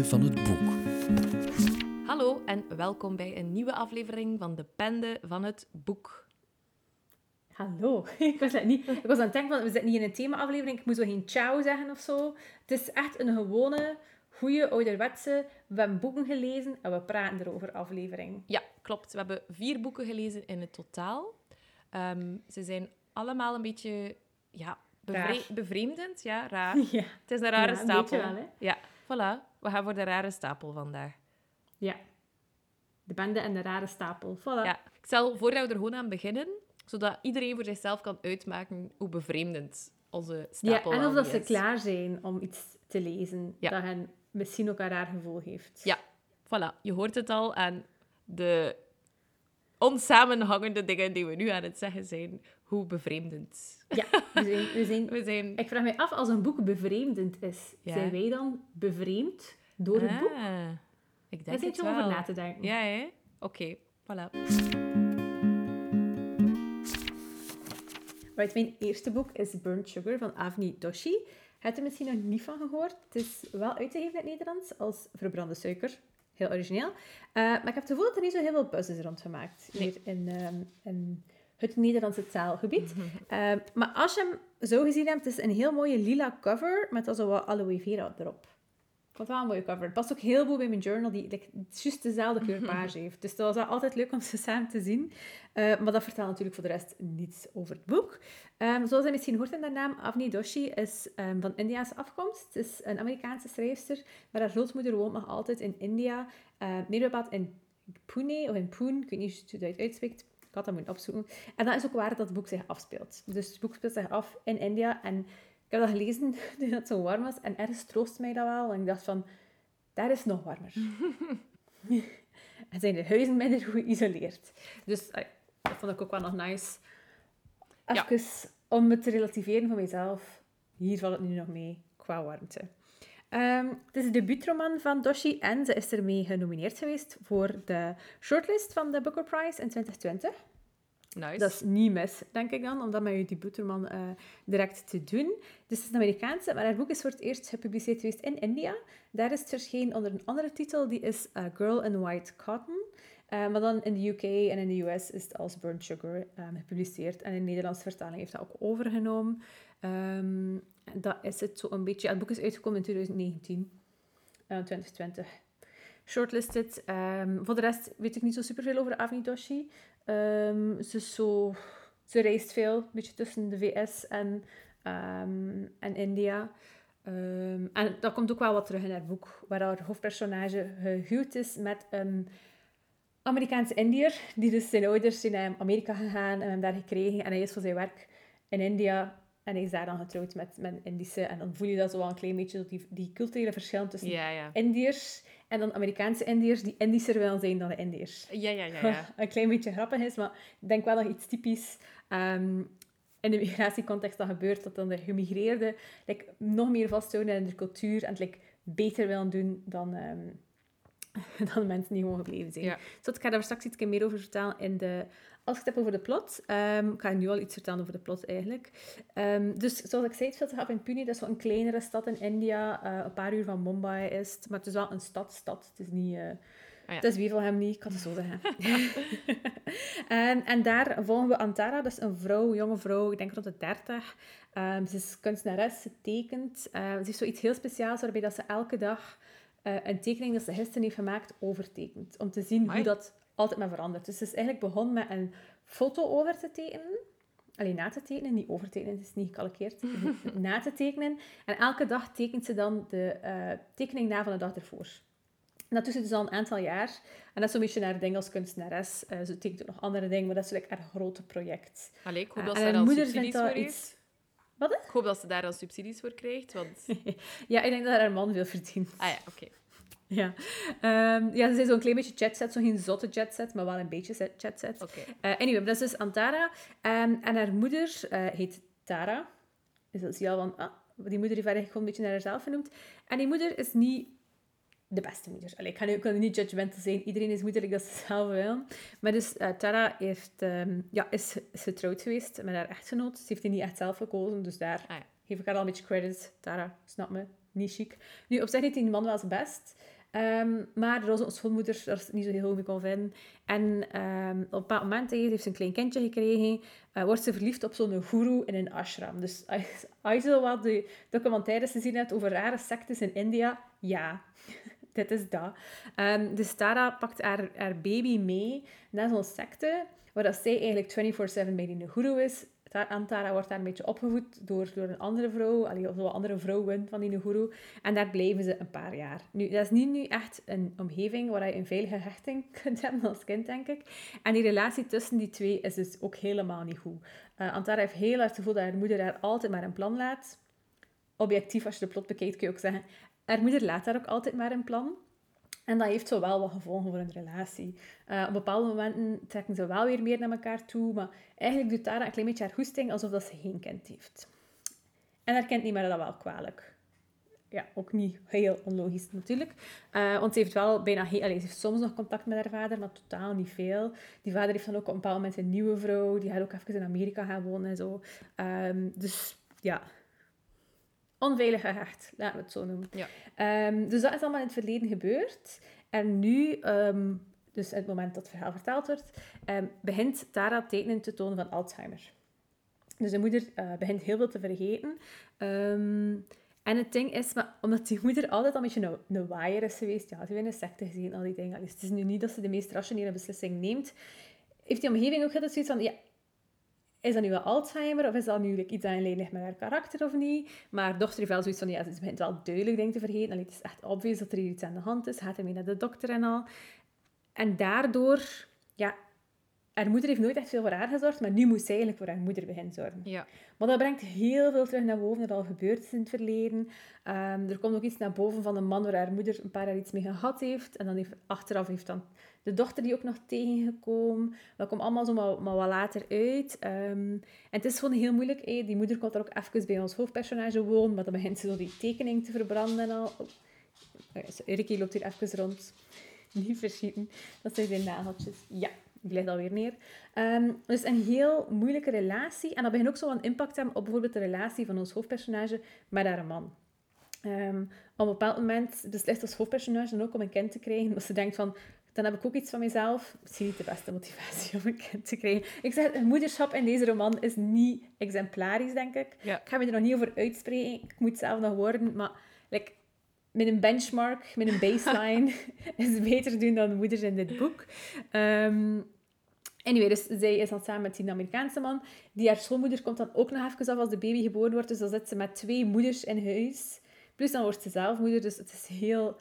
Pende van het Boek. Hallo en welkom bij een nieuwe aflevering van de Pende van het Boek. Hallo. Ik was, niet, ik was aan het denken van, we zitten niet in een thema-aflevering, ik moet zo geen ciao zeggen of zo. Het is echt een gewone, goede, ouderwetse, we hebben boeken gelezen en we praten erover aflevering. Ja, klopt. We hebben vier boeken gelezen in het totaal. Ehm, ze zijn allemaal een beetje ja, bevre- Raar. bevreemdend. Ja, raar. Ja. Het is een rare Ja, een stapel. beetje wel, hè. Ja, voilà. We gaan voor de rare stapel vandaag. Ja. De bende en de rare stapel. Voilà. Ja, ik zal voordat we er gewoon aan beginnen, zodat iedereen voor zichzelf kan uitmaken hoe bevreemdend onze Ja, stapel en of dat ze is. klaar zijn om iets te lezen Ja. dat hen misschien ook een raar gevoel heeft. Ja, voilà. Je hoort het al aan de onsamenhangende dingen die we nu aan het zeggen zijn. Hoe bevreemdend. Ja, we zijn, we zijn... We zijn... Ik vraag mij af, als een boek bevreemdend is, Ja. zijn wij dan bevreemd door het boek? Ah, ik Daar denk het wel. over na te denken. Ja, hè? Oké, voilà. Right, mijn eerste boek is Burnt Sugar van Avni Doshi. Heb je er misschien nog niet van gehoord? Het is wel uitgegeven in het Nederlands als verbrande suiker. Heel origineel. Eh, maar ik heb het gevoel dat er niet zo heel veel buzz is rondgemaakt hier in, ehm, in het Nederlandse taalgebied. Eh, maar als je hem zo gezien hebt, het is een heel mooie lila cover met al zo wat aloe vera erop. Ik vond het wel een mooie cover. Het past ook heel goed bij mijn journal, die like, juist dezelfde kleurpage heeft. Dus dat was altijd leuk om ze samen te zien. Eh, maar dat vertelt natuurlijk voor de rest niets over het boek. Ehm, zoals je misschien hoort in haar naam, Avni Doshi is ehm, van Indiaanse afkomst. Het is een Amerikaanse schrijfster, maar haar grootmoeder woont nog altijd in India. Uh, meer bepaald in Pune, of in Pune, ik weet niet hoe je het uitspreekt. Ik had dat moeten opzoeken. En dat is ook waar dat het boek zich afspeelt. Dus het boek speelt zich af in India. En ik heb dat gelezen toen het zo warm was. En ergens troost mij dat wel. En ik dacht van, daar is het nog warmer. en zijn de huizen minder goed geïsoleerd. Dus eh, dat vond ik ook wel nog nice. Ja. Even om het te relativeren voor mezelf. Hier valt het nu nog mee qua warmte. Ehm, het is de debuutroman van Doshi en ze is ermee genomineerd geweest voor de shortlist van de Booker Prize in 2020. Nice. Dat is niet mis, denk ik dan, om dat met je debuutroman eh direct te doen. Dus het is een Amerikaanse, maar haar boek is voor het eerst gepubliceerd geweest in India. Daar is het verschenen onder een andere titel, die is eh, Girl in White Cotton. Eh, maar dan in de UK en in de US is het als Burnt Sugar eh, gepubliceerd. En in de Nederlandse vertaling heeft dat ook overgenomen. Ehm, en dat is het zo een beetje. het boek is uitgekomen in 2019, eh, 2020. Shortlisted. Ehm, voor de rest weet ik niet zo superveel over Avni Doshi. Ehm, ze, zo, ze reist veel, een beetje tussen de VS en, en India. En dat komt ook wel wat terug in haar boek, waar haar hoofdpersonage gehuwd is met een Amerikaanse Indiër, die dus zijn ouders zijn naar Amerika gegaan en hem daar gekregen. En hij is voor zijn werk in India en hij is daar dan getrouwd met, met een Indische. En dan voel je dat zo wel een klein beetje, die, die culturele verschillen tussen Ja, ja. Indiërs en dan Amerikaanse Indiërs die Indischer willen zijn dan de Indiërs. Ja, ja, ja. ja. een klein beetje grappig is, maar ik denk wel nog iets typisch ehm, in de migratiecontext dat gebeurt, dat dan de gemigreerden like, nog meer vasthouden in de cultuur en het like, beter willen doen dan, ehm, dan de mensen die gewoon gebleven zijn. Ja. Dus ik ga daar straks iets meer over vertellen in de... Als ik het heb over de plot, ehm, ik ga nu al iets vertellen over de plot eigenlijk. Ehm, dus zoals ik zei, het speelt zich af in Pune, dat is wel een kleinere stad in India. eh, een paar uur van Mumbai is het, maar het is wel een stad-stad. Het is niet... ja. Het is niet, ik kan het zo zeggen. en, en daar volgen we Antara, dat is een vrouw, jonge vrouw, ik denk rond de 30. Ehm, ze is kunstenares, ze tekent. Ze heeft zoiets heel speciaals waarbij dat ze elke dag eh, een tekening dat ze gisteren heeft gemaakt overtekent. Om te zien Amai. hoe dat altijd maar verandert. Dus ze is eigenlijk begonnen met een foto over te tekenen. Alleen na te tekenen, niet overtekenen, het is niet gekalkeerd. na te tekenen. En elke dag tekent ze dan de eh, tekening na van de dag ervoor. En dat doet ze dus al een aantal jaar. En dat is zo'n beetje haar ding als kunstenares. Eh, ze tekent ook nog andere dingen, maar dat is like haar grote project. Allee, ik hoop dat ze daar moeder subsidies dat voor iets-. Wat? Ik hoop dat ze daar dan subsidies voor krijgt, want... Ja, ik denk dat haar man veel verdient. Ah ja, oké. Ja, Ehm, ja ze is zo'n klein beetje jetset. Zo geen zotte jetset, maar wel een beetje set- jetset. Oké. Eh, anyway, dat is dus Antara. Ehm, en haar moeder eh, heet Tara. Dus dat zie je al van... Ah, die moeder heeft eigenlijk gewoon een beetje naar haarzelf genoemd. En die moeder is niet de beste moeder. Allee, ik, ga nu, ik wil nu niet judgmental zijn. Iedereen is moederlijk dat ze zelf wil. Maar dus eh, Tara heeft, ehm, ja, is, is getrouwd geweest met haar echtgenoot. Ze heeft die niet echt zelf gekozen, dus daar Ah ja. geef ik haar al een beetje credit. Tara, snap me. niet chic. Nu, op zich deed die man wel zijn best. Ehm, maar er was een schoonmoeder, daar is niet zo heel goed mee kon vinden. En ehm, op een bepaald moment heeft ze een klein kindje gekregen. Uh, wordt ze verliefd op zo'n guru in een ashram. Dus als je wat de documentaires gezien hebt over rare sectes in India, ja, dit is dat. Um, dus Tara pakt haar, haar baby mee naar zo'n secte, waar dat zij eigenlijk 24-7 bij die guru is. Antara wordt daar een beetje opgevoed door, door een andere vrouw, allee, of een andere vrouwen van die guru. En daar blijven ze een paar jaar. Nu, dat is niet nu echt een omgeving waar je een veilige hechting kunt hebben als kind, denk ik. En die relatie tussen die twee is dus ook helemaal niet goed. Uh, Antara heeft heel erg het gevoel dat haar moeder haar altijd maar een plan laat. Objectief, als je de plot bekijkt, kun je ook zeggen... Haar moeder laat haar ook altijd maar een plan. En dat heeft zo wel wat gevolgen voor een relatie. Uh, op bepaalde momenten trekken ze wel weer meer naar elkaar toe, maar eigenlijk doet Tara een klein beetje haar goesting alsof dat ze geen kind heeft. En haar kind niet meer dat wel kwalijk. Ja, ook niet heel onlogisch natuurlijk. Uh, want ze heeft wel bijna heel... Allez, ze heeft soms nog contact met haar vader, maar totaal niet veel. Die vader heeft dan ook op een bepaald moment een nieuwe vrouw. Die gaat ook even in Amerika gaan wonen en zo. Um, dus ja, onveilig gehecht, laten we het zo noemen. Ja. Ehm, dus dat is allemaal in het verleden gebeurd. En nu, um, dus het moment dat het verhaal verteld wordt, um, begint Tara tekenen te tonen van Alzheimer. Dus de moeder uh, begint heel veel te vergeten. en het ding is, maar, omdat die moeder altijd al een beetje een, een waaier is geweest, ja, ze heeft een secte gezien, al die dingen. Dus het is nu niet dat ze de meest rationele beslissing neemt. Heeft die omgeving ook altijd zoiets van, ja, is dat nu wel Alzheimer of is dat nu iets aan lijn ligt met haar karakter of niet? Maar dochter heeft wel zoiets van, ja, ze begint wel duidelijk dingen te vergeten. Allee, het is echt obvious dat er iets aan de hand is. Gaat hij mee naar de dokter en al. En daardoor, ja, haar moeder heeft nooit echt veel voor haar gezorgd, maar nu moet zij eigenlijk voor haar moeder beginnen zorgen. Ja. Maar dat brengt heel veel terug naar boven, dat al gebeurd is in het verleden. Ehm, er komt ook iets naar boven van een man waar haar moeder een paar jaar iets mee gehad heeft. En dan heeft, achteraf heeft dan de dochter die ook nog tegengekomen. Dat komt allemaal zo maar, maar wat later uit. Ehm, en het is gewoon heel moeilijk. Die moeder komt er ook even bij ons hoofdpersonage wonen, maar dan begint ze zo die tekening te verbranden en al. Oh, Ricky loopt hier even rond. Niet verschieten. Dat zijn zijn nageltjes. Ja, ik leg alweer neer. Um, dus een heel moeilijke relatie. En dat begint ook zo een impact te hebben op bijvoorbeeld de relatie van ons hoofdpersonage met haar man. Um, op een bepaald moment beslist ons hoofdpersonage dan ook om een kind te krijgen. Dat ze denkt van, dan heb ik ook iets van mezelf. Misschien niet de beste motivatie om een kind te krijgen. Ik zeg, het moederschap in deze roman is niet exemplarisch, denk ik. Ik ga me er nog niet over uitspreken. Ik moet zelf nog worden. Maar like, met een benchmark, met een baseline, is beter doen dan moeders in dit boek. Um, anyway, dus zij is dan samen met die Amerikaanse man. Die haar schoonmoeder komt dan ook nog even af als de baby geboren wordt. Dus dan zit ze met twee moeders in huis. Plus dan wordt ze zelf moeder. Dus het is heel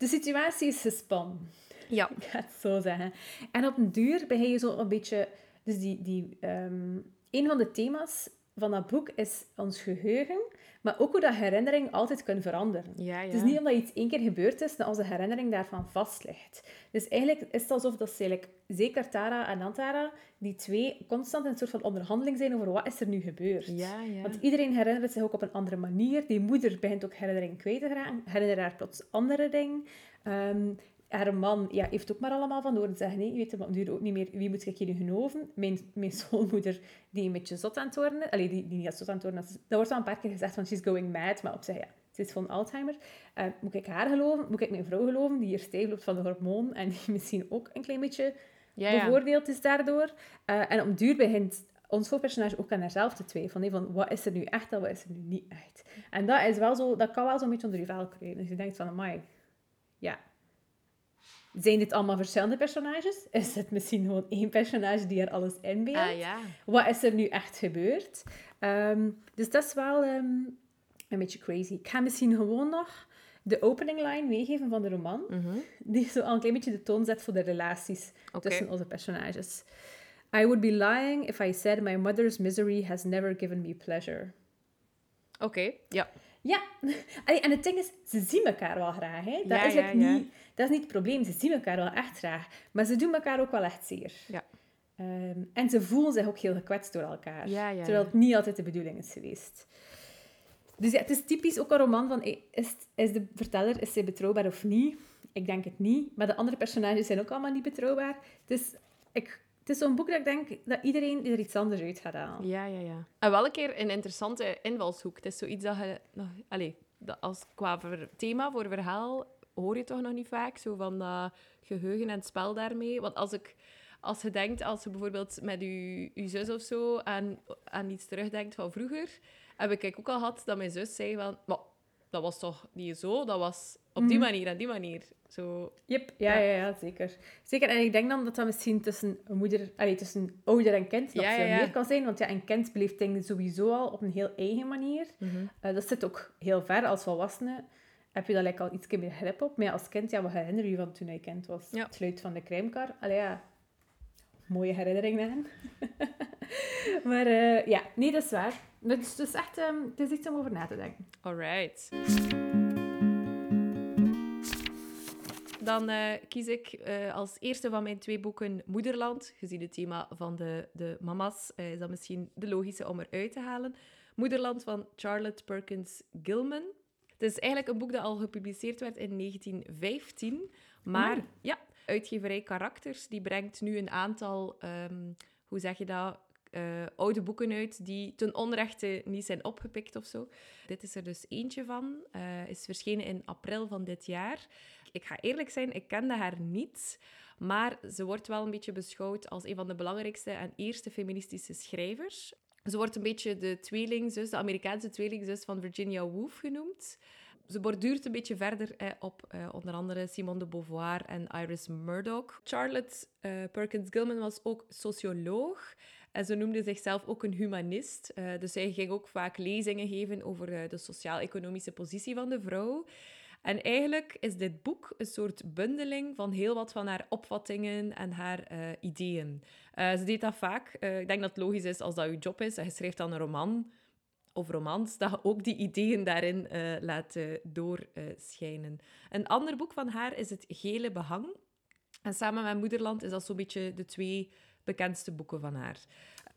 de situatie is gespannen. Ja. Ik ga het zo zeggen. En op een duur ben je zo een beetje... Dus die, die, um, een van de thema's van dat boek is ons geheugen, maar ook hoe dat herinnering altijd kan veranderen. Ja, ja. Het is niet omdat iets één keer gebeurd is, dat onze herinnering daarvan vast ligt. Dus eigenlijk is het alsof dat ze, zeker Tara en Antara, die twee constant in een soort van onderhandeling zijn over wat is er nu gebeurd. Ja. Want iedereen herinnert zich ook op een andere manier. Die moeder begint ook herinnering kwijt te gaan, herinnert haar plots andere dingen. Um, haar man ja, heeft ook maar allemaal van horen zeggen. Nee, je weet op duur ook niet meer wie moet ik hier geloven. Mijn, mijn schoonmoeder, die een beetje zot aan het worden is. Allee, die, die niet zot aan het worden is. Dat wordt al een paar keer gezegd van she's going mad. Maar op zich, ja, ze is van Alzheimer. Uh, moet ik haar geloven? Moet ik mijn vrouw geloven, die hier stijf loopt van de hormoon en die misschien ook een klein beetje ja, ja. bevoordeeld is daardoor. Uh, en op duur begint ons hoofdpersonage ook aan haarzelf te twijfelen. Van, wat is er nu echt en wat is er nu niet echt? En dat, is wel zo, dat kan wel zo'n beetje onder je vel krijgen. Dus je denkt van, amai, ja, zijn dit allemaal verschillende personages? Is het misschien gewoon één personage die er alles inbeeldt? Ah, ja. Wat is er nu echt gebeurd? Um, dus dat is wel um, een beetje crazy. Ik ga misschien gewoon nog de opening line meegeven van de roman. Mm -hmm. Die zo al een klein beetje de toon zet voor de relaties okay. tussen onze personages. I would be lying if I said my mother's misery has never given me pleasure. Oké, okay. ja. Ja, en het ding is, ze zien elkaar wel graag. Hè? Dat, is ja, Niet, dat is niet het probleem. Ze zien elkaar wel echt graag. Maar ze doen elkaar ook wel echt zeer. Ja. Ehm, en ze voelen zich ook heel gekwetst door elkaar. terwijl het niet altijd de bedoeling is geweest. Dus ja, het is typisch ook een roman van... Is, is de verteller is zij betrouwbaar of niet? Ik denk het niet. Maar de andere personages zijn ook allemaal niet betrouwbaar. Dus ik is zo'n boek dat ik denk dat iedereen er iets anders uit gaat halen. Ja, ja, ja. En wel een keer een interessante invalshoek. Het is zoiets dat je... Allez, dat als, qua thema voor verhaal hoor je toch nog niet vaak zo van dat geheugen en het spel daarmee. Want als ik... Als je denkt, als je bijvoorbeeld met je, zus of zo aan, aan iets terugdenkt van vroeger, heb ik ook al gehad dat mijn zus zei van, "Maar, dat was toch niet zo, dat was op die manier en die manier. Zo, Yep, ja, Ja. ja. Ja, zeker. Zeker, en ik denk dan dat dat misschien tussen, moeder, allee, tussen ouder en kind nog Ja, veel ja, meer kan zijn. Want ja, een kind beleeft dingen sowieso al op een heel eigen manier. Eh, dat zit ook heel ver. Als volwassene heb je daar like, al iets meer grip op. Maar ja, als kind, ja, wat herinner je je van toen je kind was? Het geluid van de crèmekar. Allee, ja. Mooie herinneringen aan. maar eh, ja, nee, dat is waar. Het is, is echt ehm, het is iets om over na te denken. alright. Dan eh, kies ik eh, als eerste van mijn twee boeken Moederland. Gezien het thema van de, de mama's eh, is dat misschien de logische om eruit te halen. Moederland van Charlotte Perkins Gilman. Het is eigenlijk een boek dat al gepubliceerd werd in 1915. Maar Amai. ja, uitgeverij Karakters die brengt nu een aantal, ehm, hoe zeg je dat, oude boeken uit die ten onrechte niet zijn opgepikt of zo. Dit is er dus eentje van. is verschenen in april van dit jaar. Ik ga eerlijk zijn, ik kende haar niet. Maar ze wordt wel een beetje beschouwd als een van de belangrijkste en eerste feministische schrijvers. Ze wordt een beetje de tweelingzus, de Amerikaanse tweelingzus van Virginia Woolf genoemd. Ze borduurt een beetje verder op eh, onder andere Simone de Beauvoir en Iris Murdoch. Charlotte eh, Perkins Gilman was ook socioloog. En ze noemde zichzelf ook een humanist. Eh, dus zij ging ook vaak lezingen geven over eh, de sociaal-economische positie van de vrouw. En eigenlijk is dit boek een soort bundeling van heel wat van haar opvattingen en haar eh, ideeën. Eh, ze deed dat vaak. Eh, ik denk dat het logisch is als dat je job is en je schrijft dan een roman of romans, dat je ook die ideeën daarin laat doorschijnen. een ander boek van haar is Het Gele Behang. En samen met Moederland is dat zo'n beetje de twee bekendste boeken van haar.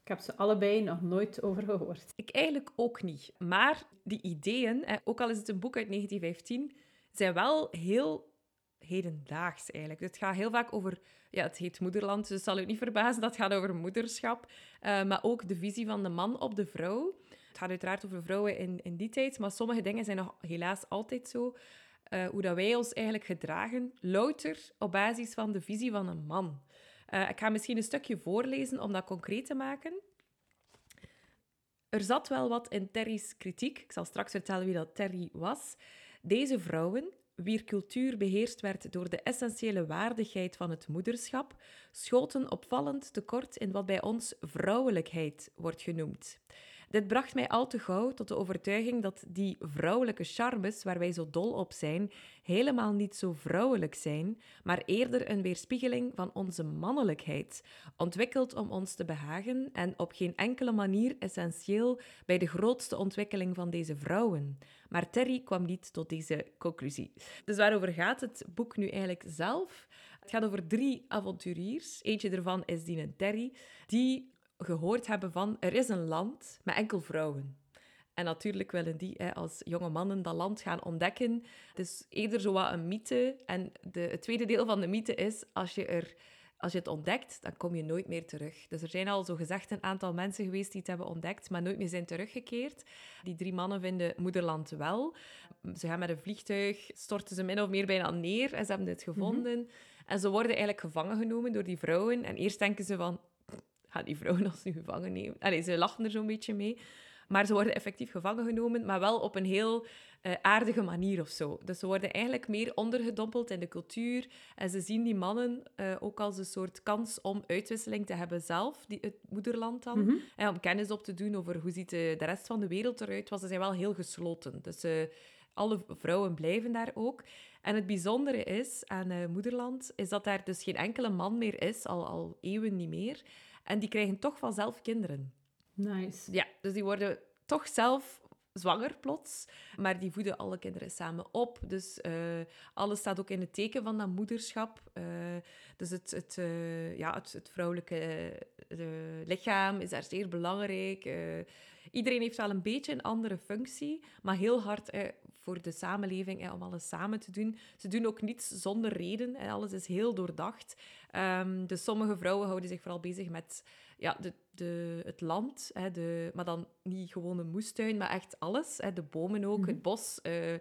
Ik heb ze allebei nog nooit over gehoord. Ik eigenlijk ook niet. Maar die ideeën, ook al is het een boek uit 1915, zijn wel heel hedendaags eigenlijk. Het gaat heel vaak over... Ja, het heet Moederland, dus zal u niet verbazen dat gaat over moederschap. eh, maar ook de visie van de man op de vrouw. Het gaat uiteraard over vrouwen in, in die tijd, maar sommige dingen zijn nog helaas altijd zo. eh, hoe dat wij ons eigenlijk gedragen, louter op basis van de visie van een man. Eh, ik ga misschien een stukje voorlezen om dat concreet te maken. Er zat wel wat in Terry's kritiek. Ik zal straks vertellen wie dat Terry was. Deze vrouwen, wier cultuur beheerst werd door de essentiële waardigheid van het moederschap, schoten opvallend tekort in wat bij ons vrouwelijkheid wordt genoemd. Dit bracht mij al te gauw tot de overtuiging dat die vrouwelijke charmes waar wij zo dol op zijn, helemaal niet zo vrouwelijk zijn, maar eerder een weerspiegeling van onze mannelijkheid, ontwikkeld om ons te behagen en op geen enkele manier essentieel bij de grootste ontwikkeling van deze vrouwen. Maar Terry kwam niet tot deze conclusie. Dus waarover gaat het boek nu eigenlijk zelf? Het gaat over drie avonturiers. Eentje daarvan is die een Terry, die gehoord hebben van er is een land met enkel vrouwen. En natuurlijk willen die hè, als jonge mannen dat land gaan ontdekken. Het is eerder zo wat een mythe. En de, het tweede deel van de mythe is, als je, er, als je het ontdekt, dan kom je nooit meer terug. Dus er zijn al zo gezegd een aantal mensen geweest die het hebben ontdekt, maar nooit meer zijn teruggekeerd. Die drie mannen vinden moederland wel. Ze gaan met een vliegtuig, storten ze min of meer bijna neer en ze hebben dit gevonden. En ze worden eigenlijk gevangen genomen door die vrouwen. En eerst denken ze van, gaan die vrouwen ons nu gevangen nemen? Allee, ze lachen er zo'n beetje mee. Maar ze worden effectief gevangen genomen, maar wel op een heel eh, aardige manier of zo. Dus ze worden eigenlijk meer ondergedompeld in de cultuur. En ze zien die mannen eh, ook als een soort kans om uitwisseling te hebben zelf, die, het moederland dan. En om kennis op te doen over hoe ziet de, de rest van de wereld eruit. Want ze zijn wel heel gesloten. Dus eh, alle vrouwen blijven daar ook. En het bijzondere is aan eh, moederland, is dat daar dus geen enkele man meer is, al, al eeuwen niet meer. En die krijgen toch vanzelf kinderen. Nice. Ja, dus die worden toch zelf zwanger plots, maar die voeden alle kinderen samen op. Dus eh, alles staat ook in het teken van dat moederschap. Eh, dus het, het, eh, ja, het, het vrouwelijke lichaam is daar zeer belangrijk. Iedereen heeft wel een beetje een andere functie, maar heel hard voor de samenleving eh, om alles samen te doen. Ze doen ook niets zonder reden. Eh, alles is heel doordacht. Ehm, dus sommige vrouwen houden zich vooral bezig met ja, de, de, het land, hè, de, maar dan niet gewoon een moestuin, maar echt alles. Hè, de bomen ook, het bos. Uh,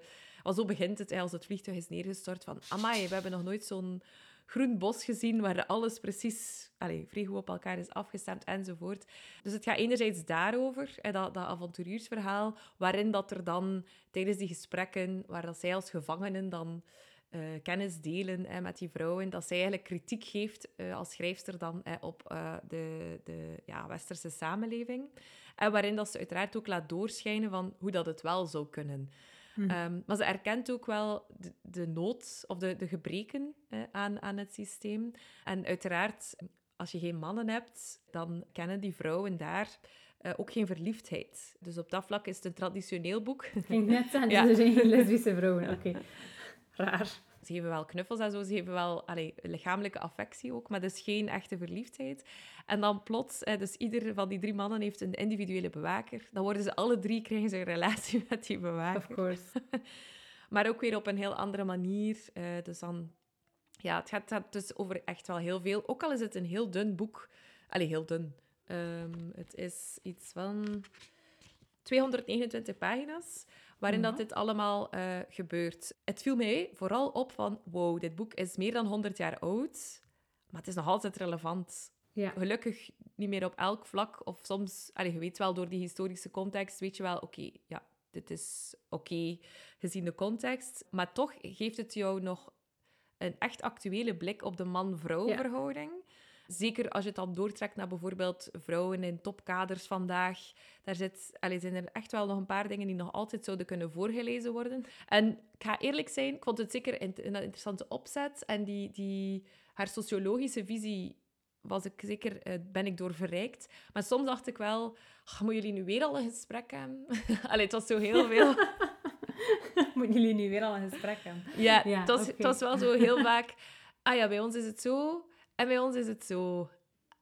zo begint het, hè, als het vliegtuig is neergestort, van amai, we hebben nog nooit zo'n groen bos gezien waar alles precies allez, vrij op elkaar is afgestemd enzovoort. Dus het gaat enerzijds daarover, dat, dat avonturiersverhaal, waarin dat er dan tijdens die gesprekken, waar dat zij als gevangenen dan uh, kennis delen hè, met die vrouwen, dat zij eigenlijk kritiek geeft uh, als schrijfster dan op uh, de, de ja, westerse samenleving. En waarin dat ze uiteraard ook laat doorschijnen van hoe dat het wel zou kunnen. Hm. Ehm, maar ze erkent ook wel de, de nood of de, de gebreken aan, aan het systeem. En uiteraard, als je geen mannen hebt, dan kennen die vrouwen daar uh, ook geen verliefdheid. Dus op dat vlak is het een traditioneel boek. Ik ging net zeggen, ja. er zijn geen lesbische vrouwen. Oké, raar. Ze geven wel knuffels en zo, ze geven wel allee, lichamelijke affectie ook, maar dus geen echte verliefdheid. En dan plots, eh, dus ieder van die drie mannen heeft een individuele bewaker. Dan worden ze alle drie, krijgen ze een relatie met die bewaker. Of course. maar ook weer op een heel andere manier. Uh, dus dan ja, het gaat, dus over echt wel heel veel. Ook al is het een heel dun boek. Allee, heel dun. Um, het is iets van 229 pagina's, waarin dat dit allemaal uh, gebeurt. Het viel mij vooral op van, wow, dit boek is meer dan 100 jaar oud, maar het is nog altijd relevant. Ja. Gelukkig niet meer op elk vlak, of soms, allee, je weet wel, door die historische context, weet je wel, oké, ja, dit is oké gezien de context, maar toch geeft het jou nog een echt actuele blik op de man-vrouw verhouding. Zeker als je het dan doortrekt naar bijvoorbeeld vrouwen in topkaders vandaag. Daar zit, allez, zijn er echt wel nog een paar dingen die nog altijd zouden kunnen voorgelezen worden. En ik ga eerlijk zijn, ik vond het zeker een, een interessante opzet. En die, die, haar sociologische visie was ik zeker, uh, ben ik door verrijkt. Maar soms dacht ik wel, moeten jullie nu weer al een gesprek hebben? Allee, het was zo heel veel... Moeten jullie nu weer al een gesprek hebben? Ja, ja het, was, het was wel zo heel vaak... Ah ja, bij ons is het zo. En bij ons is het zo.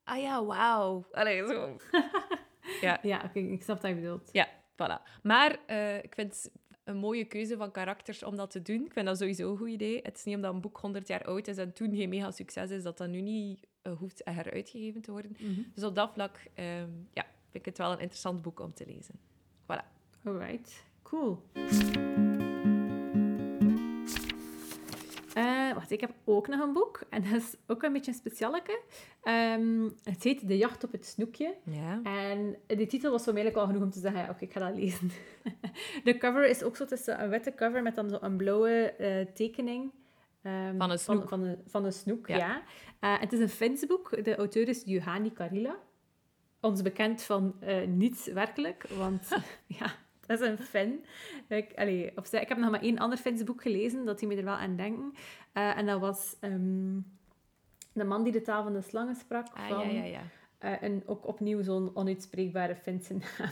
Ah ja, wauw. Allee, zo. ja, ja oké, ik snap wat je bedoelt. Ja, voilà. Maar uh, ik vind een mooie keuze van karakters om dat te doen. Ik vind dat sowieso een goed idee. Het is niet omdat een boek 100 jaar oud is en toen geen mega succes is, dat dat nu niet uh, hoeft heruitgegeven te worden. Mm -hmm. Dus op dat vlak um, ja, vind ik het wel een interessant boek om te lezen. Voilà. Alright, cool. Uh, wacht, ik heb ook nog een boek. En dat is ook een beetje een specialeke. Um, het heet De Jacht op het Snoekje. Ja. En de titel was voor mij al genoeg om te zeggen, oké, ik ga dat lezen. de cover is ook zo, het is een witte cover met dan zo een blauwe uh, tekening. Um, van een snoek. Van, van, een, van een snoek, ja. ja. Uh, het is een Fins boek. De auteur is Juhani Karila. Ons bekend van niets werkelijk, want ja, dat is een fan. Ik, allee, ik heb nog maar één ander Fins boek gelezen, dat hij me er wel aan denken. Uh, en dat was um, de man die de taal van de slangen sprak. Ah, van, ja, ja, ja. Uh, en ook opnieuw zo'n onuitspreekbare Finse naam.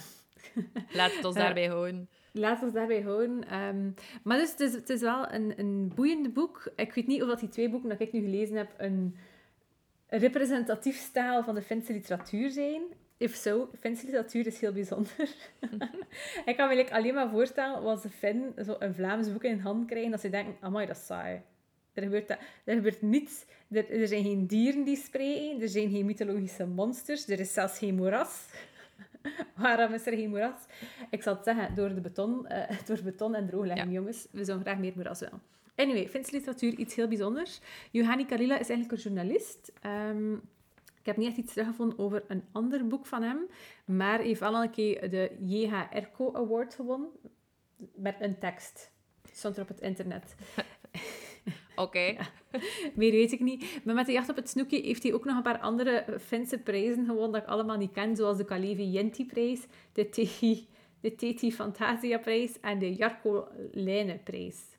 Laat het ons uh, daarbij houden. Laat ons daarbij houden. Um, maar dus, het is, het is wel een, een boeiend boek. Ik weet niet of dat die twee boeken dat ik nu gelezen heb een representatief stijl van de Finse literatuur zijn. If so, Finse literatuur is heel bijzonder. ik kan me alleen maar voorstellen, als de Fin zo een Vlaams boek in hand krijgen, dat ze denken, amai, dat is saai. Er gebeurt, dat, er gebeurt niets. Er, er zijn geen dieren die spreken, er zijn geen mythologische monsters, er is zelfs geen moeras. Waarom is er geen moeras? Ik zal het zeggen, door, de beton, uh, door beton en drooglegging, ja. jongens. We zouden graag meer moeras wel. Anyway, Finse literatuur, iets heel bijzonders. Johanni Kalila is eigenlijk een journalist. Um, ik heb niet echt iets teruggevonden over een ander boek van hem, maar hij heeft wel een keer de J.H. Erco Award gewonnen met een tekst. Stond er op het internet. Oké. Meer weet ik niet. Maar met de jacht op het snoekje heeft hij ook nog een paar andere Finse prijzen gewonnen dat ik allemaal niet ken, zoals de Kalevi Yenti-prijs, de Teti, de Teti Fantasia-prijs en de Jarko Lijne-prijs.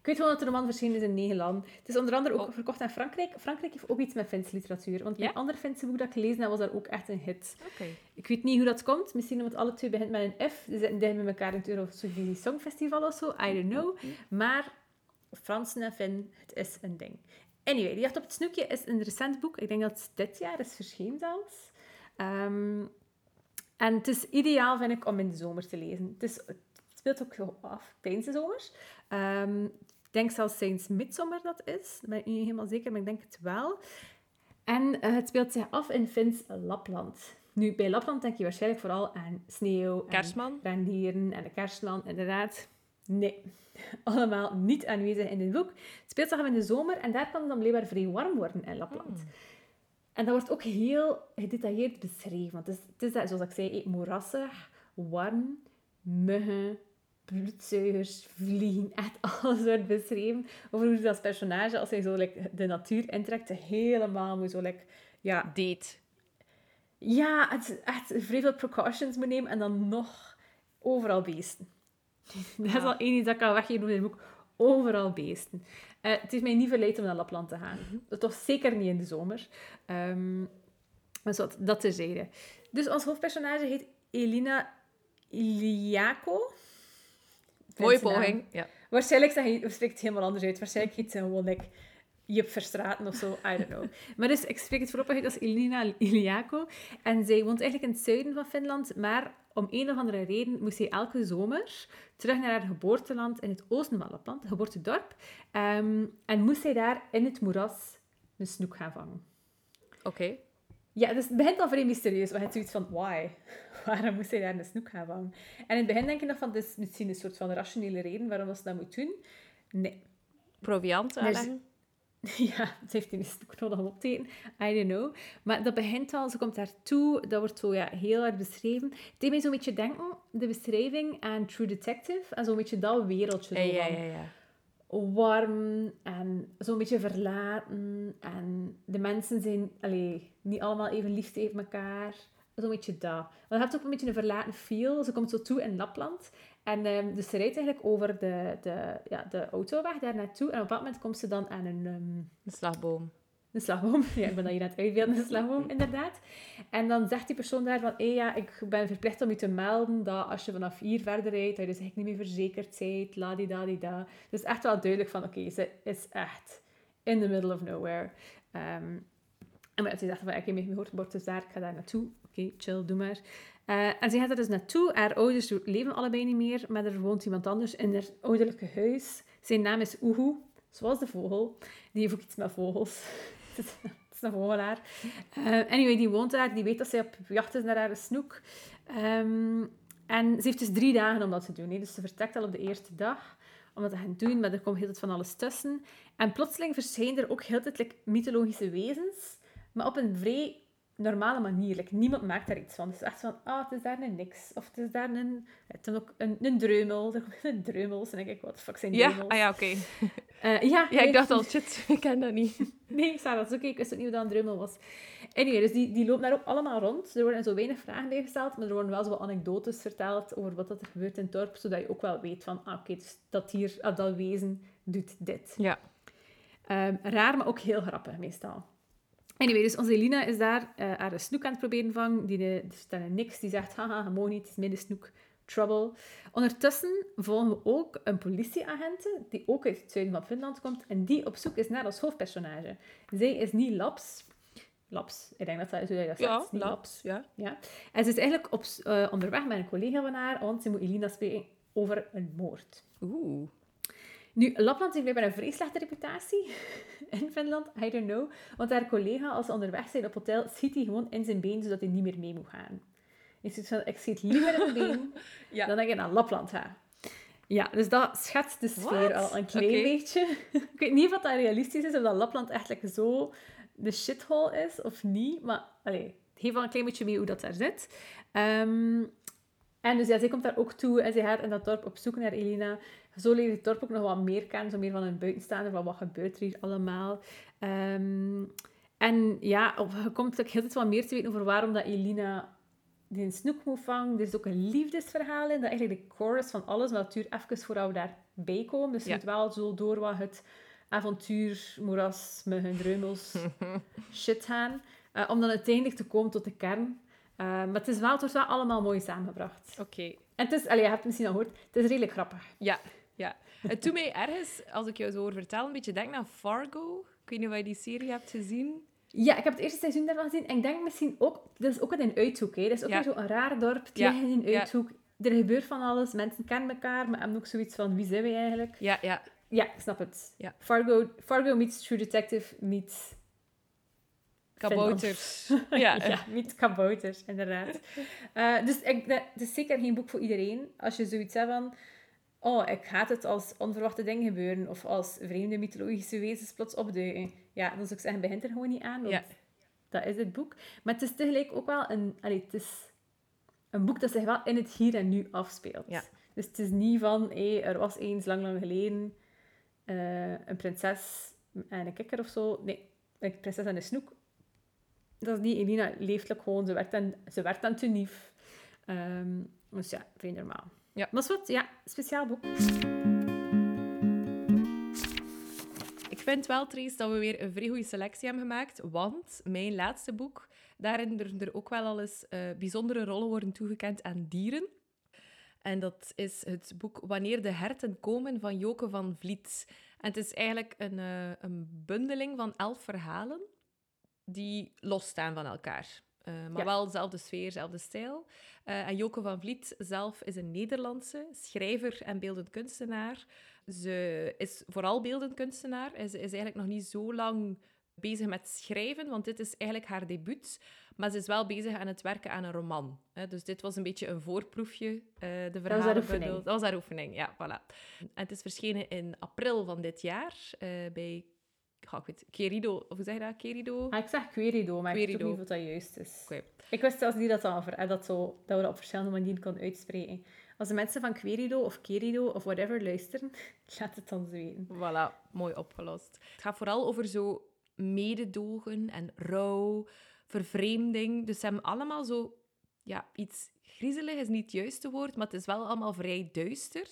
Ik weet wel dat de roman verschenen is in negen landen. Het is onder andere ook oh. verkocht in Frankrijk. Frankrijk heeft ook iets met Finse literatuur. Want mijn andere Finse boek dat ik gelezen heb, was daar ook echt een hit. Okay. Ik weet niet hoe dat komt. Misschien omdat alle twee begint met een F. Ze zitten dicht met elkaar in het Eurovisie Songfestival of zo. I don't know. Maar Fransen en Fin, het is een ding. Anyway, Die Jacht op het Snoekje is een recent boek. Ik denk dat het dit jaar is verschenen zelfs. Um, en het is ideaal, vind ik, om in de zomer te lezen. Het, is, speelt ook af tijdens de zomers. Um, ik denk zelfs sinds Midsommar dat is. Ben ik niet helemaal zeker, maar ik denk het wel. En eh, het speelt zich af in Fins Lapland. Nu, bij Lapland denk je waarschijnlijk vooral aan sneeuw, Kerstman? en rendieren en de kerstman, inderdaad. Nee, allemaal niet aanwezig in dit boek. Het speelt zich af in de zomer en daar kan het dan blijkbaar vrij warm worden in Lapland. Hmm. En dat wordt ook heel gedetailleerd beschreven. Want het is, het is dat, zoals ik zei, moerassig, warm, muggen, bloedzuigers, vliegen. Echt alles wordt beschreven over hoe ze als personage, als hij zo like, de natuur intrekt, helemaal moet zo... Like, ja, Date. ja, het is echt vrij veel precautions moet nemen en dan nog overal beesten. Dat is Ja. al één iets dat ik kan weggeven in het boek. Overal beesten. Eh, het heeft mij niet verleid om naar Lapland te gaan. Toch zeker niet in de zomer. Ehm dus dat, dat terzijde. Dus ons hoofdpersonage heet Elina Iliako. Mooie poging. Ja. Waarschijnlijk zeg je, spreekt het helemaal anders uit. Waarschijnlijk heet ze gewoon like, Jip Verstraten of zo. I don't know. Maar dus, ik spreek het voorlopig uit als Elina Iliako. En zij woont eigenlijk in het zuiden van Finland. Maar om een of andere reden moest zij elke zomer terug naar haar geboorteland in het oosten van Lapland. Het geboortedorp. Ehm, en moest zij daar in het moeras een snoek gaan vangen. Oké. Ja, dus het begint al vrij mysterieus. Maar je hebt zoiets van, why? Waarom moest hij daar een snoek gaan vangen? En in het begin denk je nog van, dit is misschien een soort van rationele reden waarom ze dat moet doen. Nee. Proviant aanleggen. Ja, het heeft een snoek nodig om op te eten. I don't know. Maar dat begint al, ze komt daartoe, dat wordt zo ja, heel hard beschreven. Het deed mij zo'n beetje denken, de beschrijving aan True Detective, en zo'n beetje dat wereldje. Ja, ja, ja. Warm en zo'n beetje verlaten. En de mensen zijn allee, niet allemaal even lief tegen elkaar. Zo'n beetje dat. Maar je hebt ook een beetje een verlaten feel. Ze komt zo toe in Lapland. En ehm, dus ze rijdt eigenlijk over de, de, ja, de autoweg daar naartoe. En op dat moment komt ze dan aan een, ehm, Een slagboom. Een slagboom. Ja, ik ben dat hier aan het een slagboom, inderdaad. En dan zegt die persoon daar van, hé ja, ik ben verplicht om je te melden dat als je vanaf hier verder rijdt, dat je dus niet meer verzekerd bent, la-di-da-di-da. Dus echt wel duidelijk van, oké, ze is echt in the middle of nowhere. Ehm, en maar ze zegt van, ik heb me gehoord, bord dus daar, ik ga daar naartoe. Oké, chill, doe maar. Eh, en ze gaat er dus naartoe. Haar ouders leven allebei niet meer, maar er woont iemand anders in haar ouderlijke huis. Zijn naam is Oehoe, zoals de vogel. Die heeft ook iets met vogels. Het is- een vogelaar. Eh, anyway, die woont daar. Die weet dat zij op jacht is naar haar snoek. Ehm, en ze heeft dus drie dagen om dat te doen. hè. Dus ze vertrekt al op de eerste dag om dat te gaan doen, maar er komt heel tijd van alles tussen. En plotseling verschijnen er ook heel tijd mythologische wezens, maar op een vrij normale manier. Like, niemand maakt daar iets van. Het is echt van, ah, het is daar een niks. Of het is daar een... Het is ook een, een dreumel. Er komt een dreumels. En dan denk ik, wat fuck zijn Ja, ah ja, oké. Eh, ja, Ja, ik dacht al, shit, ik ken dat niet. Nee, Sarah, dat is oké. Ik wist ook niet hoe dat een drummel was. Anyway, dus die, die loopt daar ook allemaal rond. Er worden zo weinig vragen bij gesteld, maar er worden wel zo wat anekdotes verteld over wat dat er gebeurt in het dorp, zodat je ook wel weet van, ah, oké, dus dat dier, ah, dat wezen doet dit. Ja. Ehm, raar, maar ook heel grappig meestal. Anyway, dus onze Elina is daar uh, haar snoek aan het proberen vangen. Die dus dan een niks die zegt, haha, je mag niet, het is midden snoek, trouble. Ondertussen volgen we ook een politieagente, die ook uit het zuiden van Finland komt, en die op zoek is naar ons hoofdpersonage. Zij is niet Laps. Laps, ik denk dat dat dat zegt. Ja, niet laps, ja. Ja. En ze is eigenlijk op, eh, onderweg met een collega van haar, want ze moet Elina spreken over een moord. Oeh. Nu, Lapland heeft blijkbaar een vrij slechte reputatie in Finland. I don't know. Want haar collega, als ze onderweg zijn op hotel, schiet hij gewoon in zijn been, zodat hij niet meer mee moet gaan. Zegt van, ik schiet liever in mijn been Ja. dan dat ik naar Lapland ga. Ja, dus dat schetst de sfeer What? al een klein beetje. ik weet niet of dat realistisch is, of dat Lapland eigenlijk zo de shithole is, of niet. Maar, allee, het heeft wel een klein beetje mee hoe dat daar zit. Ehm, en dus ja, zij komt daar ook toe en zij gaat in dat dorp op zoek naar Elina. Zo leert het dorp ook nog wat meer kennen, zo meer van een buitenstaander, van wat gebeurt er hier allemaal. Ehm, en ja, je komt ook heel tijd wat meer te weten over waarom dat Elina die een snoek moet vangen. Er is ook een liefdesverhaal in, dat eigenlijk de chorus van alles, maar duurt even voordat we daarbij komen. Dus je Ja. moet wel zo door wat het avontuur, moeras, muggen, dreumels, shit gaan. eh, om dan uiteindelijk te komen tot de kern. Eh, maar het, is wel, het wordt wel allemaal mooi samengebracht. Oké. En het is, allee, je hebt het misschien al gehoord, het is redelijk grappig. Ja, ja. Het doet mij ergens, als ik jou zo hoor vertellen, een beetje denken aan Fargo. Ik weet niet of je die serie hebt gezien. Ja, ik heb het eerste seizoen daarvan gezien. En ik denk misschien ook... Dat is ook in een uithoek, hè. Dat is ook Ja. zo'n raar dorp. Het Ja, in een ja. uithoek. Er gebeurt van alles. Mensen kennen elkaar, maar hebben ook zoiets van... Wie zijn wij eigenlijk? Ja, ja. Ja, ik snap het. Ja. Fargo, Fargo meets True Detective meets Kabouters. Ja, Ja. niet kabouters, inderdaad. Eh, dus ik, dat, het is zeker geen boek voor iedereen. Als je zoiets hebt van... Oh, ik haat het als onverwachte dingen gebeuren. Of als vreemde mythologische wezens plots opduiken. Ja, dan zou ik zeggen, begint er gewoon niet aan. Want Ja. dat is het boek. Maar het is tegelijk ook wel een... Allee, het is een boek dat zich wel in het hier en nu afspeelt. Ja. Dus het is niet van... Hé, er was eens lang, lang geleden eh, een prinses en een kikker of zo. Nee, een prinses en een snoek. Dat is niet. Elina leeft ook gewoon. Ze werkt aan, ze werkt aan Tunief. Ehm, dus ja, vrij normaal. Ja. Maar wat, ja, speciaal boek. Ik vind wel, Trace, dat we weer een vrij goede selectie hebben gemaakt. Want mijn laatste boek, daarin er, er ook wel al eens eh, bijzondere rollen worden toegekend aan dieren. En dat is het boek Wanneer de herten komen van Joke van Vliet. En het is eigenlijk een, eh, een bundeling van elf verhalen die losstaan van elkaar. Eh, maar Ja. wel dezelfde sfeer, dezelfde stijl. Eh, en Joke van Vliet zelf is een Nederlandse schrijver en beeldend kunstenaar. Ze is vooral beeldend kunstenaar. en Ze is eigenlijk nog niet zo lang bezig met schrijven, want dit is eigenlijk haar debuut. Maar ze is wel bezig aan het werken aan een roman. Dus dit was een beetje een voorproefje. eh, de verhalenbundel. oefening. Dat was haar oefening, ja, voilà. En het is verschenen in april van dit jaar bij ja, ik weet, Querido, of hoe zeg je dat? Querido? Ah, ik zeg Querido, maar ik weet niet of dat juist is. Ik wist zelfs niet dat, dat, dat, zo, dat we dat op verschillende manieren kon uitspreken. Als de mensen van Querido of Querido of whatever luisteren, laat het ons weten. Voilà, mooi opgelost. Het gaat vooral over zo mededogen en rouw, vervreemding. Dus ze hebben allemaal zo... Ja, iets griezelig is niet het juiste woord, maar het is wel allemaal vrij duister.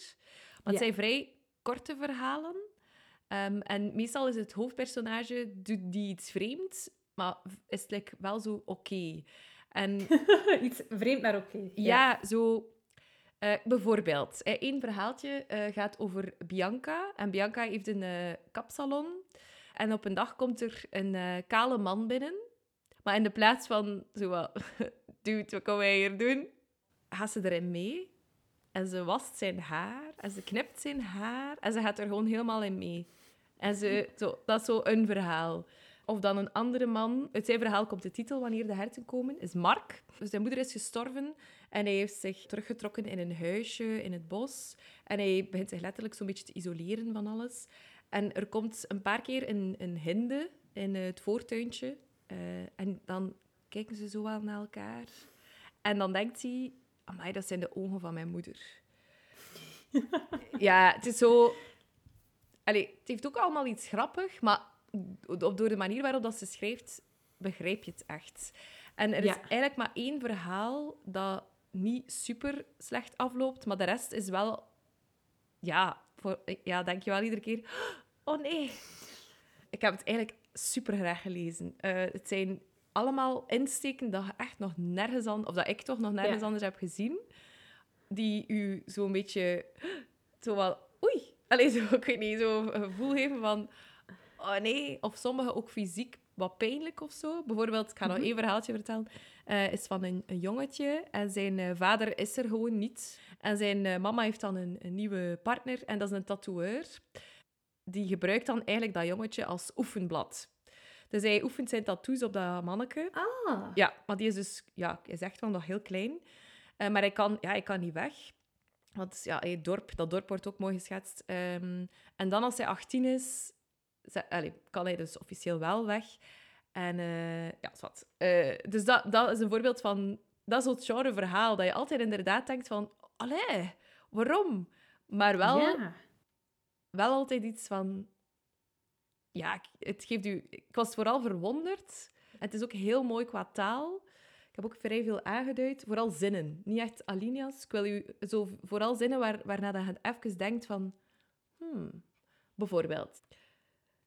Maar het Ja. zijn vrij korte verhalen. Ehm, en meestal is het hoofdpersonage, doet die iets vreemds, maar is het like wel zo oké. En Iets vreemd, maar oké. ja, zo... eh, bijvoorbeeld, eh, één verhaaltje eh, gaat over Bianca. En Bianca heeft een kapsalon. En op een dag komt er een kale man binnen. Maar in de plaats van zo wat... Dude, wat komen wij hier doen? Gaat ze erin mee. En ze wast zijn haar. En ze knipt zijn haar. En ze gaat er gewoon helemaal in mee. En ze, zo, dat is zo een verhaal. Of dan een andere man. Uit zijn verhaal komt de titel Wanneer de herten komen. Is Mark. Dus zijn moeder is gestorven. En hij heeft zich teruggetrokken in een huisje in het bos. En hij begint zich letterlijk zo'n beetje te isoleren van alles. En er komt een paar keer een, een hinde in het voortuintje. Eh, en dan kijken ze zo wel naar elkaar. En dan denkt hij... Amai, dat zijn de ogen van mijn moeder. ja, het is zo... Allee, het heeft ook allemaal iets grappig, maar do- door de manier waarop dat ze schrijft, begrijp je het echt. En er is eigenlijk maar één verhaal dat niet super slecht afloopt, maar de rest is wel... Ja, voor, ja denk je wel iedere keer... Oh nee! Ik heb het eigenlijk super graag gelezen. Eh, het zijn allemaal insteken dat je echt nog nergens anders... Of dat ik toch nog nergens Ja. anders heb gezien. Die u zo'n beetje... Zo wel... Oei! Allee, zo, ik weet niet, zo een gevoel geven van... Oh nee, of sommige ook fysiek wat pijnlijk of zo. Bijvoorbeeld, ik ga nog één verhaaltje vertellen. eh, is van een, een jongetje en zijn eh, vader is er gewoon niet. En zijn eh, mama heeft dan een, een nieuwe partner en dat is een tatoeëur. Die gebruikt dan eigenlijk dat jongetje als oefenblad. Dus hij oefent zijn tattoos op dat manneke. Ah. Ja, maar die is dus... Ja, hij is echt wel nog heel klein. Maar hij kan, ja, hij kan niet weg. Want ja, het dorp, dat dorp wordt ook mooi geschetst. Ehm, en dan als hij 18 is, ze- allee, kan hij dus officieel wel weg. En eh, ja, wat. Eh, dus dat, dat is een voorbeeld van... Dat is het genre verhaal, dat je altijd inderdaad denkt van... Allee, waarom? Maar wel, Ja. wel altijd iets van... Ja, het geeft u... Ik was vooral verwonderd. Het is ook heel mooi qua taal. Heb ook vrij veel aangeduid. Vooral zinnen. Niet echt alinea's. Ik wil u zo vooral zinnen waar, waarna dat je even denkt van... Hmm, bijvoorbeeld.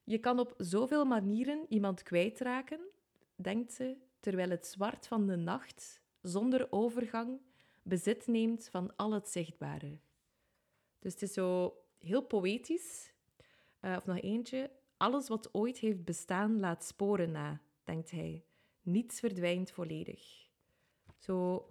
Je kan op zoveel manieren iemand kwijtraken, denkt ze, terwijl het zwart van de nacht, zonder overgang, bezit neemt van al het zichtbare. Dus het is zo heel poëtisch. Eh, of nog eentje. Alles wat ooit heeft bestaan laat sporen na, denkt hij. Niets verdwijnt volledig. Zo...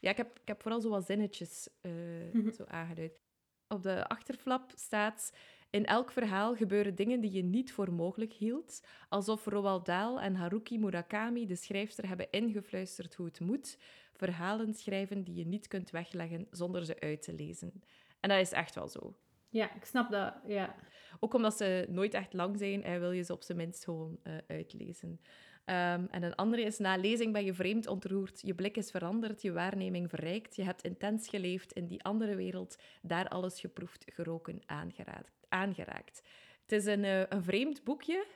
Ja, ik heb, ik heb vooral zo wat zinnetjes eh, zo aangeduid. Op de achterflap staat... In elk verhaal gebeuren dingen die je niet voor mogelijk hield, alsof Roald Dahl en Haruki Murakami, de schrijfster, hebben ingefluisterd hoe het moet. Verhalen schrijven die je niet kunt wegleggen zonder ze uit te lezen. En dat is echt wel zo. Ja, ik snap dat. Ja. Ook omdat ze nooit echt lang zijn, eh, wil je ze op zijn minst gewoon uh, uitlezen. Um, en een andere is, na lezing ben je vreemd ontroerd. Je blik is veranderd, je waarneming verrijkt. Je hebt intens geleefd in die andere wereld, daar alles geproefd, geroken, aangeraakt. aangeraakt. Het is een, uh, een vreemd boekje,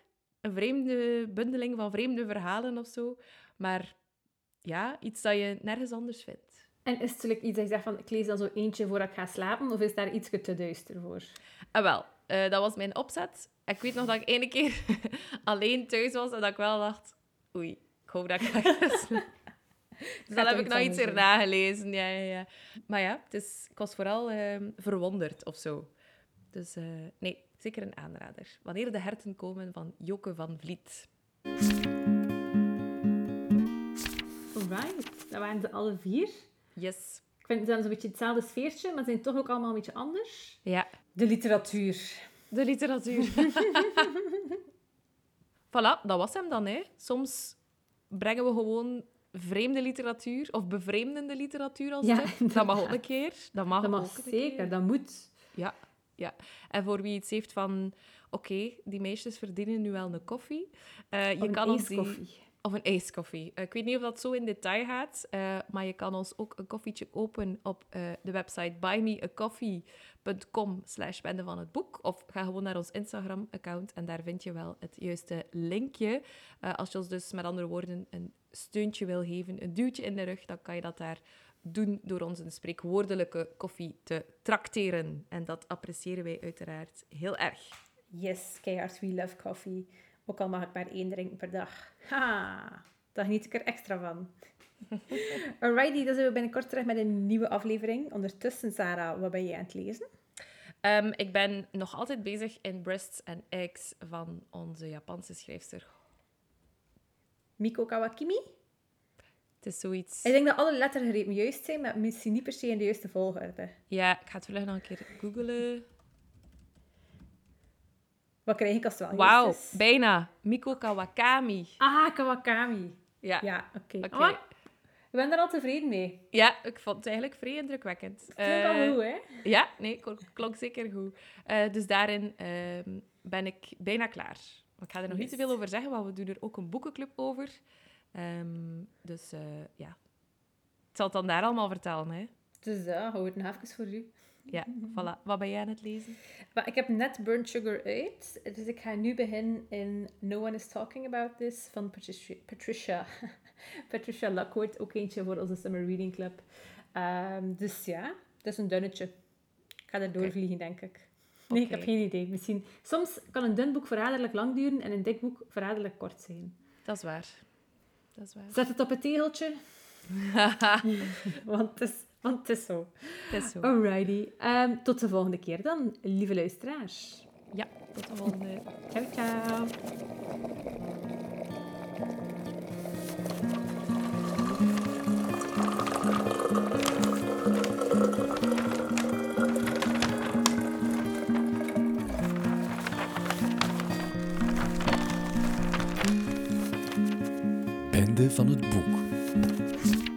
een vreemde bundeling van vreemde verhalen of zo. Maar ja, iets dat je nergens anders vindt. En is het iets dat je zegt van, ik lees dan zo eentje voordat ik ga slapen, of is daar iets te duister voor? Ah, wel, uh, dat was mijn opzet. Ik weet nog dat ik ene keer alleen thuis was en dat ik wel dacht, oei, ik hoop dat ik ga dus dan heb ik nog iets erna gelezen. Ja, ja, ja. Maar ja, het is, ik was vooral uh, verwonderd of zo. Dus uh, nee, zeker een aanrader. Wanneer de herten komen van Joke van Vliet. Alright, dat waren ze alle vier. Yes. Ik vind het een beetje hetzelfde sfeertje, maar ze zijn toch ook allemaal een beetje anders. Ja. De literatuur. De literatuur. voilà, dat was hem dan. Hè. Soms brengen we gewoon vreemde literatuur of bevreemdende literatuur als ja, Dat mag ook een keer. Dat mag, dat mag ook zeker, dat moet. Ja, ja. En voor wie iets heeft van... Oké, die meisjes verdienen nu wel een koffie. Uh, je kan ons die of een ijskoffie. Uh, ik weet niet of dat zo in detail gaat, uh, maar je kan ons ook een koffietje kopen op uh, de website buymeacoffee.com slash bende van het boek. Of ga gewoon naar ons Instagram-account en daar vind je wel het juiste linkje. als je ons dus met andere woorden een steuntje wil geven, een duwtje in de rug, dan kan je dat daar doen door ons een spreekwoordelijke koffie te trakteren. En dat appreciëren wij uiteraard heel erg. Yes, keihard, we love coffee. Ook al mag ik maar één drinken per dag. Ha, daar geniet ik er extra van. Alrighty, dan zijn we binnenkort terug met een nieuwe aflevering. Ondertussen, Sarah, wat ben je aan het lezen? Um, ik ben nog altijd bezig in Breasts and Eggs van onze Japanse schrijfster. Miko Kawakimi? Het is zoiets... Ik denk dat alle lettergrepen juist zijn, maar misschien niet per se in de juiste volgorde. Ja, ik ga het vlug nog een keer googlen. Wat krijg ik als het wel Wauw, bijna. Miko Kawakami. Ah, Kawakami. Ja. Ja, oké. Okay. Okay. ik ben er al tevreden mee. Ja, ik vond het eigenlijk vrij indrukwekkend. Het klinkt uh, al goed, hè? Ja, nee, klonk zeker goed. Uh, dus daarin uh, ben ik bijna klaar. Ik ga er nog yes. niet te veel over zeggen, want we doen er ook een boekenclub over. Um, dus ja, ik zal het dan daar allemaal vertellen, hè. Dus ja, hou het nog even voor u. Ja, voilà. Wat ben jij aan het lezen? Maar ik heb net Burnt Sugar uit. Dus ik ga nu beginnen in No One is Talking About This van Patricia. Patricia, Patricia Lockwood. Ook eentje voor onze Summer Reading Club. Um, dus ja, het is een dunnetje. Ik ga er doorvliegen, denk ik. Nee, okay. ik heb geen idee. Misschien... Soms kan een dun boek verraderlijk lang duren en een dik boek verraderlijk kort zijn. Dat is waar. Dat is waar. Zet het op het tegeltje. Want het is want het is zo. Het is zo. Alrighty. Um, tot de volgende keer dan, lieve luisteraars. Ja, tot de volgende. ciao, ciao. Bende van het boek.